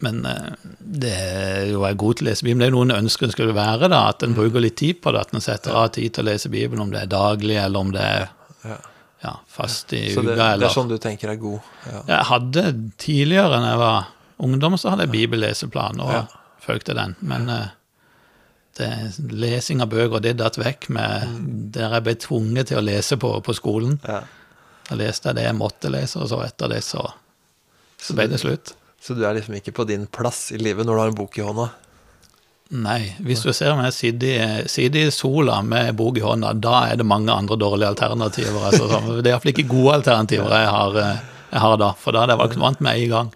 [SPEAKER 2] men eh, det er jo er god til å lese Bibelen. Det er jo noen ønsker en skulle være, da, at en bruker litt tid på det. At en setter av tid til å lese Bibelen, om det er daglig, eller om det er
[SPEAKER 1] Ja.
[SPEAKER 2] fast i
[SPEAKER 1] Så det, det er sånn du tenker er god? Ja.
[SPEAKER 2] Jeg hadde tidligere, når jeg var ungdom, så hadde jeg bibelleseplan, og
[SPEAKER 1] Ja.
[SPEAKER 2] fulgte den. Men eh, det, lesing av bøker, det datt vekk med der jeg ble tvunget til å lese på, på skolen.
[SPEAKER 1] Ja.
[SPEAKER 2] Da leste jeg det jeg måtte lese, og så etter det så, så ble det slutt.
[SPEAKER 1] Så du er liksom ikke på din plass i livet når du har en bok i hånda?
[SPEAKER 2] Nei, hvis du ser meg sitte i, sola med bok i hånda, da er det mange andre dårlige alternativer. Altså, det er iallfall ikke gode alternativer jeg har, eh, jeg har da, for da hadde jeg vært noe annet med en gang.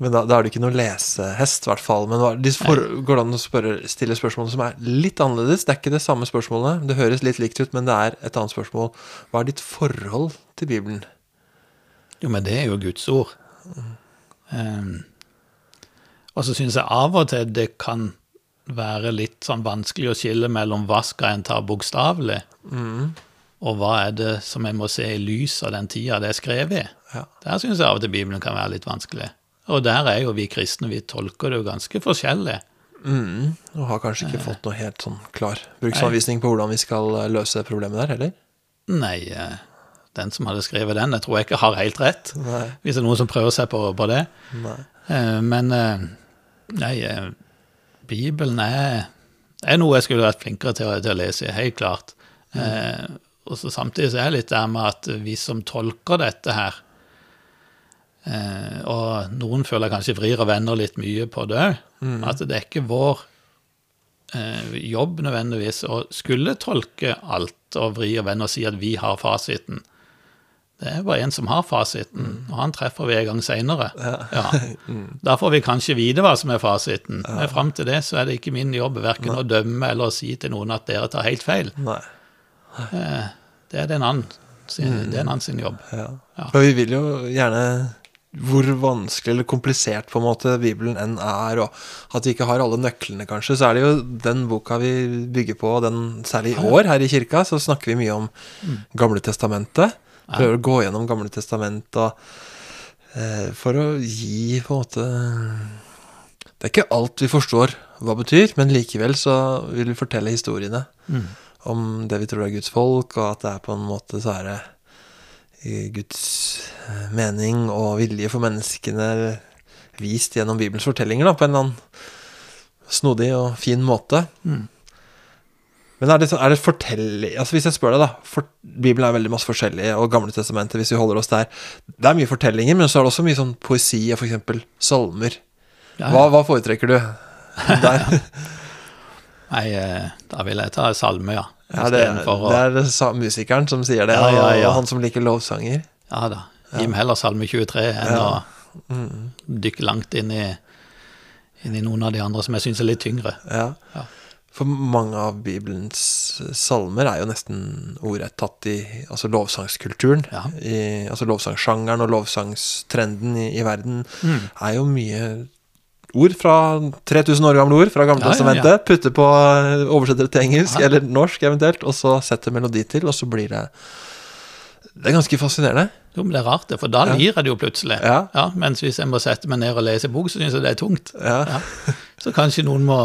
[SPEAKER 1] Men da, da er du ikke noen lesehest, i hvert fall. Men de for, går det an å spørre, stille spørsmål som er litt annerledes? Det er ikke det samme spørsmålet. Det høres litt likt ut, men det er et annet spørsmål. Hva er ditt forhold til Bibelen?
[SPEAKER 2] Jo, men det er jo Guds ord. Um, og så syns jeg av og til det kan være litt sånn vanskelig å skille mellom hva skal en ta bokstavelig, og hva er det som en må se i lys av den tida det er skrevet i.
[SPEAKER 1] Ja.
[SPEAKER 2] Der syns jeg av og til Bibelen kan være litt vanskelig. Og der er jo vi kristne, vi tolker det jo ganske forskjellig.
[SPEAKER 1] Mm, og har kanskje ikke fått noe helt sånn klar bruksanvisning på hvordan vi skal eh, løse problemet der, heller?
[SPEAKER 2] Nei, eh, den som hadde skrevet den, jeg tror jeg ikke har helt rett.
[SPEAKER 1] Nei.
[SPEAKER 2] Hvis det er noen som prøver seg på, på det.
[SPEAKER 1] Nei.
[SPEAKER 2] Eh, Men eh, nei, eh, Bibelen er, er noe jeg skulle vært flinkere til, til å lese, helt klart. Eh, og så Samtidig så er det litt der med at vi som tolker dette her eh, Og noen føler kanskje vrir og vender litt mye på det òg. At det er ikke vår eh, jobb nødvendigvis å skulle tolke alt og vri og vende og si at vi har fasiten. Det er bare en som har fasiten, og han treffer vi en gang seinere. Ja. <laughs> Da får vi kanskje vite hva som er fasiten, men fram til det så er det ikke min jobb verken å dømme eller å si til noen at dere tar helt feil.
[SPEAKER 1] Nei.
[SPEAKER 2] Det er den annen sin, det er en annen sin jobb.
[SPEAKER 1] Ja.
[SPEAKER 2] Ja.
[SPEAKER 1] For vi vil jo gjerne hvor vanskelig eller komplisert på en måte Bibelen enn er, og at vi ikke har alle nøklene, kanskje, så er det jo den boka vi bygger på, og den, særlig i år her i kirka, så snakker vi mye om Gamle testamentet. Prøver å gå gjennom Gamle testamentet eh, for å gi på en måte Det er ikke alt vi forstår hva det betyr, men likevel så vil vi fortelle historiene om det vi tror er Guds folk, og at det er på en måte så er det Guds eh, mening og vilje for menneskene vist gjennom Bibelens fortellinger da, på en eller annen snodig og fin måte.
[SPEAKER 2] Mm.
[SPEAKER 1] Men er det, er det fortelling altså Hvis jeg spør deg, da for, Bibelen er veldig masse forskjellig, og Gamle testamentet, hvis vi holder oss der Det er mye fortellinger, men så er det også mye sånn poesi og f.eks. salmer.
[SPEAKER 2] Ja,
[SPEAKER 1] Hva,
[SPEAKER 2] ja.
[SPEAKER 1] hva foretrekker du <laughs> der?
[SPEAKER 2] Nei, eh, da vil jeg ta salme, ja.
[SPEAKER 1] Ja, det,
[SPEAKER 2] å
[SPEAKER 1] det er det musikeren som sier det,
[SPEAKER 2] Ja, ja,
[SPEAKER 1] og han som liker lovsanger.
[SPEAKER 2] Ja da. Gi meg heller Salme 23 enn å dykke langt inn i, inn i noen av de andre som jeg syns er litt tyngre.
[SPEAKER 1] Ja.
[SPEAKER 2] Ja.
[SPEAKER 1] For mange av Bibelens salmer er jo nesten ordrett tatt i altså lovsangskulturen.
[SPEAKER 2] Ja.
[SPEAKER 1] I, altså lovsangsjangeren og lovsangstrenden i, i verden
[SPEAKER 2] Mm.
[SPEAKER 1] er jo mye ord fra 3000 år gamle ord fra Gamle
[SPEAKER 2] Ja, ja, ja.
[SPEAKER 1] testamentet. Putte på eh, oversetter til engelsk
[SPEAKER 2] Ja.
[SPEAKER 1] eller norsk eventuelt, og så sette melodi til, og så blir det Det er ganske fascinerende.
[SPEAKER 2] Jo, men det er rart, det, for da lir jeg det jo plutselig.
[SPEAKER 1] Ja.
[SPEAKER 2] mens hvis jeg må sette meg ned og lese bok, så syns jeg det er tungt. Så kanskje noen må,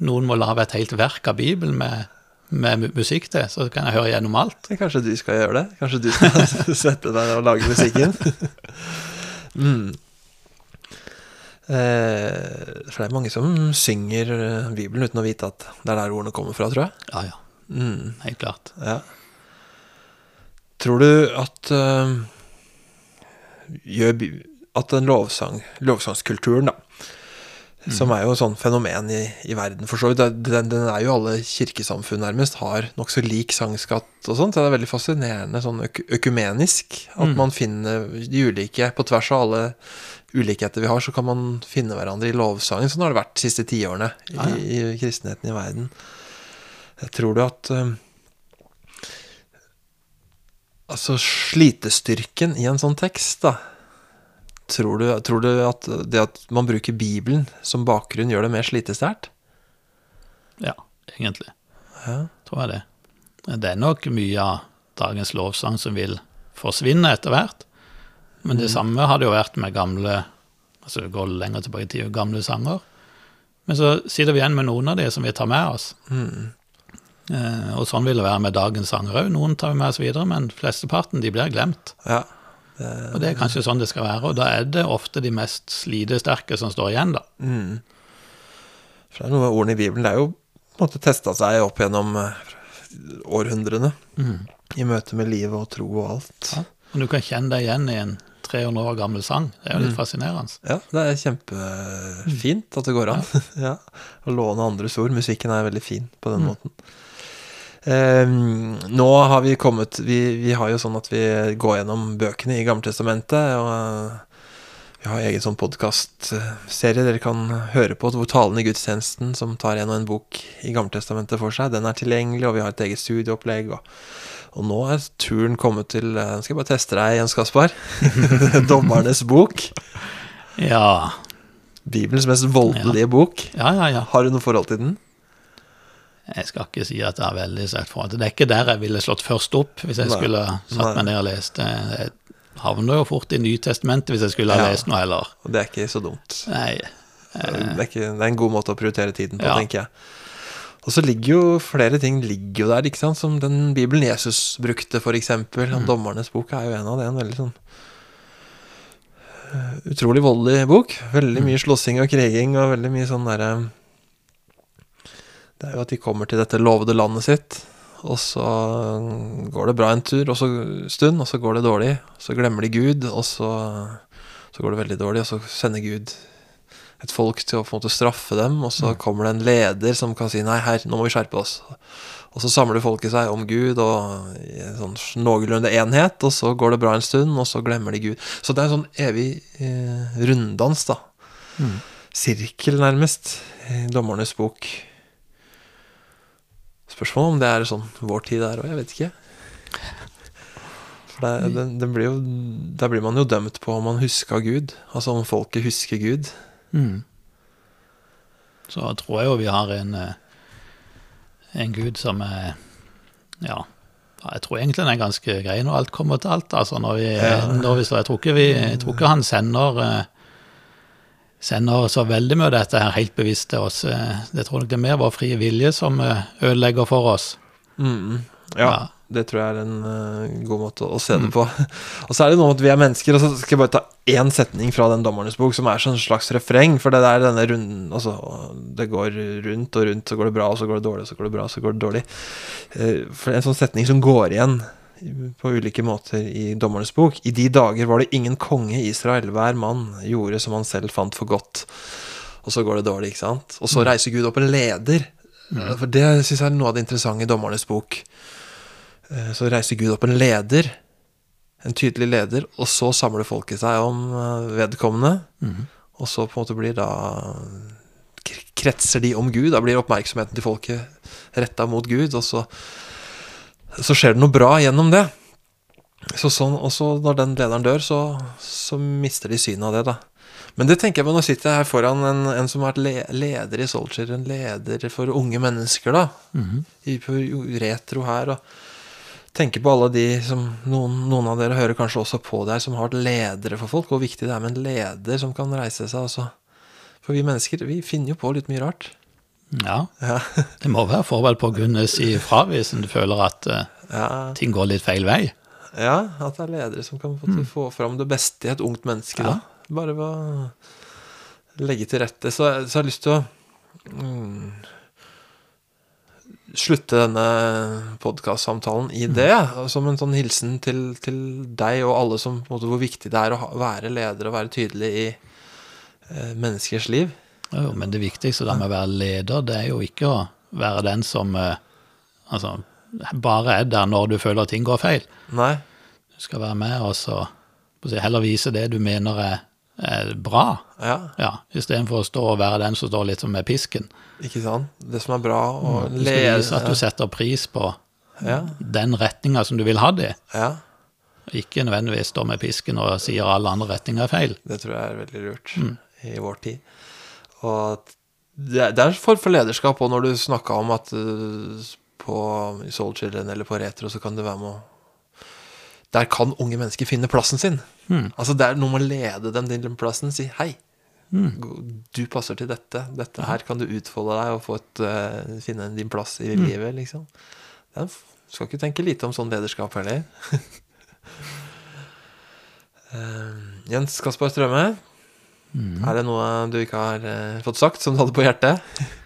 [SPEAKER 2] noen må lage et helt verk av Bibelen med, med musikk til, så kan jeg høre gjennom alt.
[SPEAKER 1] Kanskje du skal gjøre det? Kanskje du skal <laughs> sette deg og lage musikken? <laughs> mm. Eh, for det er mange som synger eh, Bibelen uten å vite at det er der ordene kommer fra, tror jeg.
[SPEAKER 2] Ja, ja,
[SPEAKER 1] Mm.
[SPEAKER 2] helt klart.
[SPEAKER 1] Ja. Tror du at uh, gjør, At den lovsang, lovsangskulturen, da, som er jo et sånn fenomen i, i verden for så vidt, den, den er jo alle kirkesamfunn nærmest, har nokså lik sangskatt og sånt, så det er veldig fascinerende sånn øk økumenisk, at
[SPEAKER 2] Mm.
[SPEAKER 1] man finner de ulike, på tvers av alle ulikheter vi har, så kan man finne hverandre i lovsangen. Sånn har det vært de siste tiårene i,
[SPEAKER 2] Ja,
[SPEAKER 1] i kristenheten i verden. Jeg tror du at um, Altså slitestyrken i en sånn tekst, da Tror du, tror du at det at man bruker Bibelen som bakgrunn, gjør det mer slitesterkt?
[SPEAKER 2] Ja, egentlig.
[SPEAKER 1] Ja.
[SPEAKER 2] Tror jeg det. Det er nok mye av dagens lovsang som vil forsvinne etter hvert. Men det samme har det jo vært med gamle altså det går lenger tilbake i tid, gamle sanger. Men så sitter vi igjen med noen av de som vi tar med oss. Eh, og sånn vil det være med dagens sanger òg. Noen tar vi med oss videre, men flesteparten de blir glemt.
[SPEAKER 1] ja.
[SPEAKER 2] Og det er kanskje sånn det skal være, og da er det ofte de mest slitesterke som står igjen, da.
[SPEAKER 1] Mm. For det er noe med ordene i Bibelen. Det er jo på en måte testa seg opp gjennom århundrene århundrene. I møte med livet og tro og alt.
[SPEAKER 2] Ja. Og du kan kjenne deg igjen i en 300 år gammel sang. Det er jo litt fascinerende.
[SPEAKER 1] Ja, det er kjempefint at det går an. <laughs> Ja. Å låne andres ord. Musikken er veldig fin på den måten. Eh, nå har vi kommet vi, vi har jo sånn at vi går gjennom bøkene i Gammeltestamentet. Og eh, vi har egen sånn podkastserie dere kan høre på, hvor Talen i gudstjenesten, som tar en og en bok i Gammeltestamentet for seg, den er tilgjengelig, og vi har et eget studieopplegg. Og, og nå er turen kommet til eh, Nå skal jeg bare teste deg, Jens Kaspar. <laughs> Dommernes bok.
[SPEAKER 2] Ja.
[SPEAKER 1] Bibelens mest voldelige bok.
[SPEAKER 2] ja, ja, ja.
[SPEAKER 1] Har du noe forhold til den?
[SPEAKER 2] Jeg skal ikke si at jeg har veldig forhold til det. Er ikke der jeg ville slått først opp hvis jeg
[SPEAKER 1] Nei.
[SPEAKER 2] skulle satt meg ned og lest det. Jeg havner jo fort i Nytestamentet hvis jeg skulle ha
[SPEAKER 1] Ja.
[SPEAKER 2] lest noe heller.
[SPEAKER 1] Og det er ikke så dumt.
[SPEAKER 2] Nei,
[SPEAKER 1] Det er, ikke, det er en god måte å prioritere tiden på,
[SPEAKER 2] Ja.
[SPEAKER 1] tenker jeg. Og så ligger jo flere ting ligger jo der, ikke sant? som den Bibelen Jesus brukte, for eksempel.
[SPEAKER 2] Mm.
[SPEAKER 1] Dommernes bok er jo en av det. En veldig sånn eh, utrolig voldelig bok. Veldig
[SPEAKER 2] Mm.
[SPEAKER 1] mye slåssing og kriging og veldig mye sånn derre Det er jo at de kommer til dette lovede landet sitt, og så går det bra en tur, og så stund, og så går det dårlig. Så glemmer de Gud, og så, så går det veldig dårlig, og så sender Gud et folk til å på en måte straffe dem, og så kommer det en leder som kan si nei, her, nå må vi skjerpe oss. Og så samler folket seg om Gud og i en sånn noenlunde enhet, og så går det bra en stund, og så glemmer de Gud. Så det er en sånn evig eh, runddans, da.
[SPEAKER 2] Mm.
[SPEAKER 1] Sirkel, nærmest, i Dommernes bok. Spørsmålet om det er sånn vår tid er òg, jeg vet ikke. For det, det, det blir jo, der blir man jo dømt på om man huska Gud. Altså om folket husker Gud.
[SPEAKER 2] Mm. Så tror jeg jo vi har en, eh, en gud som er Ja, jeg tror egentlig den er ganske grei når alt kommer til alt. Altså når vi,
[SPEAKER 1] Ja.
[SPEAKER 2] når vi, så jeg, tror ikke vi, jeg tror ikke han sender eh, Sender så veldig mye av dette her helt bevisst til oss. Det tror nok det er mer vår frie vilje som eh, ødelegger for oss.
[SPEAKER 1] Mm, ja,
[SPEAKER 2] Ja.
[SPEAKER 1] det tror jeg er en uh, god måte å se det på. <laughs> og så er det noe med at vi er mennesker, og så skal jeg bare ta én setning fra den Dommernes bok, som er sånn slags refreng, for det er denne runden Altså, det går rundt og rundt, så går det bra, og så går det dårlig, og så går det bra, og så går det dårlig. Uh, for en sånn setning som går igjen på ulike måter i Dommernes bok. I de dager var det ingen konge i Israel, hver mann gjorde som han selv fant for godt. Og så går det dårlig, ikke sant? Og så reiser Gud opp en leder. Eh, For det syns jeg er noe av det interessante i Dommernes bok. Eh, Så reiser Gud opp en leder, en tydelig leder, og så samler folket seg om eh, vedkommende.
[SPEAKER 2] Mhm.
[SPEAKER 1] Og så på en måte blir da Kretser de om Gud? Da blir oppmerksomheten til folket retta mot Gud, og så, så skjer det noe bra gjennom det. Så sånn, og så når den lederen dør, så, så mister de synet av det, da. Men det tenker jeg på, nå sitter jeg her foran en, en som har vært le leder i Soldier, en leder for unge mennesker, da.
[SPEAKER 2] Mhm.
[SPEAKER 1] I, på retro her, og tenker på alle de som noen, noen av dere hører kanskje også på der, som har vært ledere for folk, hvor viktig det er med en leder som kan reise seg. Altså. For vi mennesker, vi finner jo på litt mye rart.
[SPEAKER 2] Ja,
[SPEAKER 1] Ja, <laughs>
[SPEAKER 2] det må være forberedt på å kunne si fra hvis en føler at eh,
[SPEAKER 1] ja,
[SPEAKER 2] ting går litt feil vei.
[SPEAKER 1] ja at det er ledere som kan få, få fram det beste i et ungt menneske.
[SPEAKER 2] Ja.
[SPEAKER 1] Da. Bare ved å legge til rette. Så, så jeg har lyst til å mm, slutte denne podkastsamtalen i det, som en sånn hilsen til, til deg og alle som på en måte, Hvor viktig det er å ha, være leder og være tydelig i eh, menneskers liv.
[SPEAKER 2] Jo, men det viktigste da med å være leder, det er jo ikke å være den som eh, altså, bare er der når du føler at ting går feil.
[SPEAKER 1] Nei.
[SPEAKER 2] Du skal være med og så heller vise det du mener er, er bra,
[SPEAKER 1] Ja,
[SPEAKER 2] ja, istedenfor å stå og være den som står litt som med pisken.
[SPEAKER 1] ikke sant? Det som er bra å
[SPEAKER 2] Du skal vise at du setter pris på
[SPEAKER 1] ja,
[SPEAKER 2] den retninga som du vil ha det i.
[SPEAKER 1] ja,
[SPEAKER 2] Ikke nødvendigvis stå med pisken og sier alle andre retninger er feil.
[SPEAKER 1] det tror jeg er veldig lurt i vår tid. Og det, det er, er form for lederskap òg, når du snakka om at uh, på i Soul Children eller på Retro så kan det være med å Der kan unge mennesker finne plassen sin.
[SPEAKER 2] Mm.
[SPEAKER 1] Altså Det er noe med å lede dem til den plassen. Si hei, du passer til dette. Dette her kan du utfolde deg og få et, uh, finne din plass i livet, liksom. Den skal ikke tenke lite om sånn lederskap heller. uh, <laughs> Jens Kaspar Strømme, er det noe du ikke har eh, fått sagt som du hadde på hjertet? <laughs>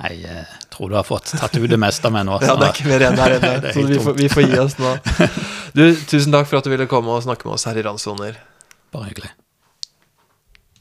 [SPEAKER 2] Jeg eh, tror du har fått tatt ut det meste av meg nå. <laughs>
[SPEAKER 1] Ja, det er ikke mer igjen der inne, <laughs> så vi får, vi får gi oss nå. Du, tusen takk for at du ville komme og snakke med oss her i Randsoner.
[SPEAKER 2] Bare hyggelig.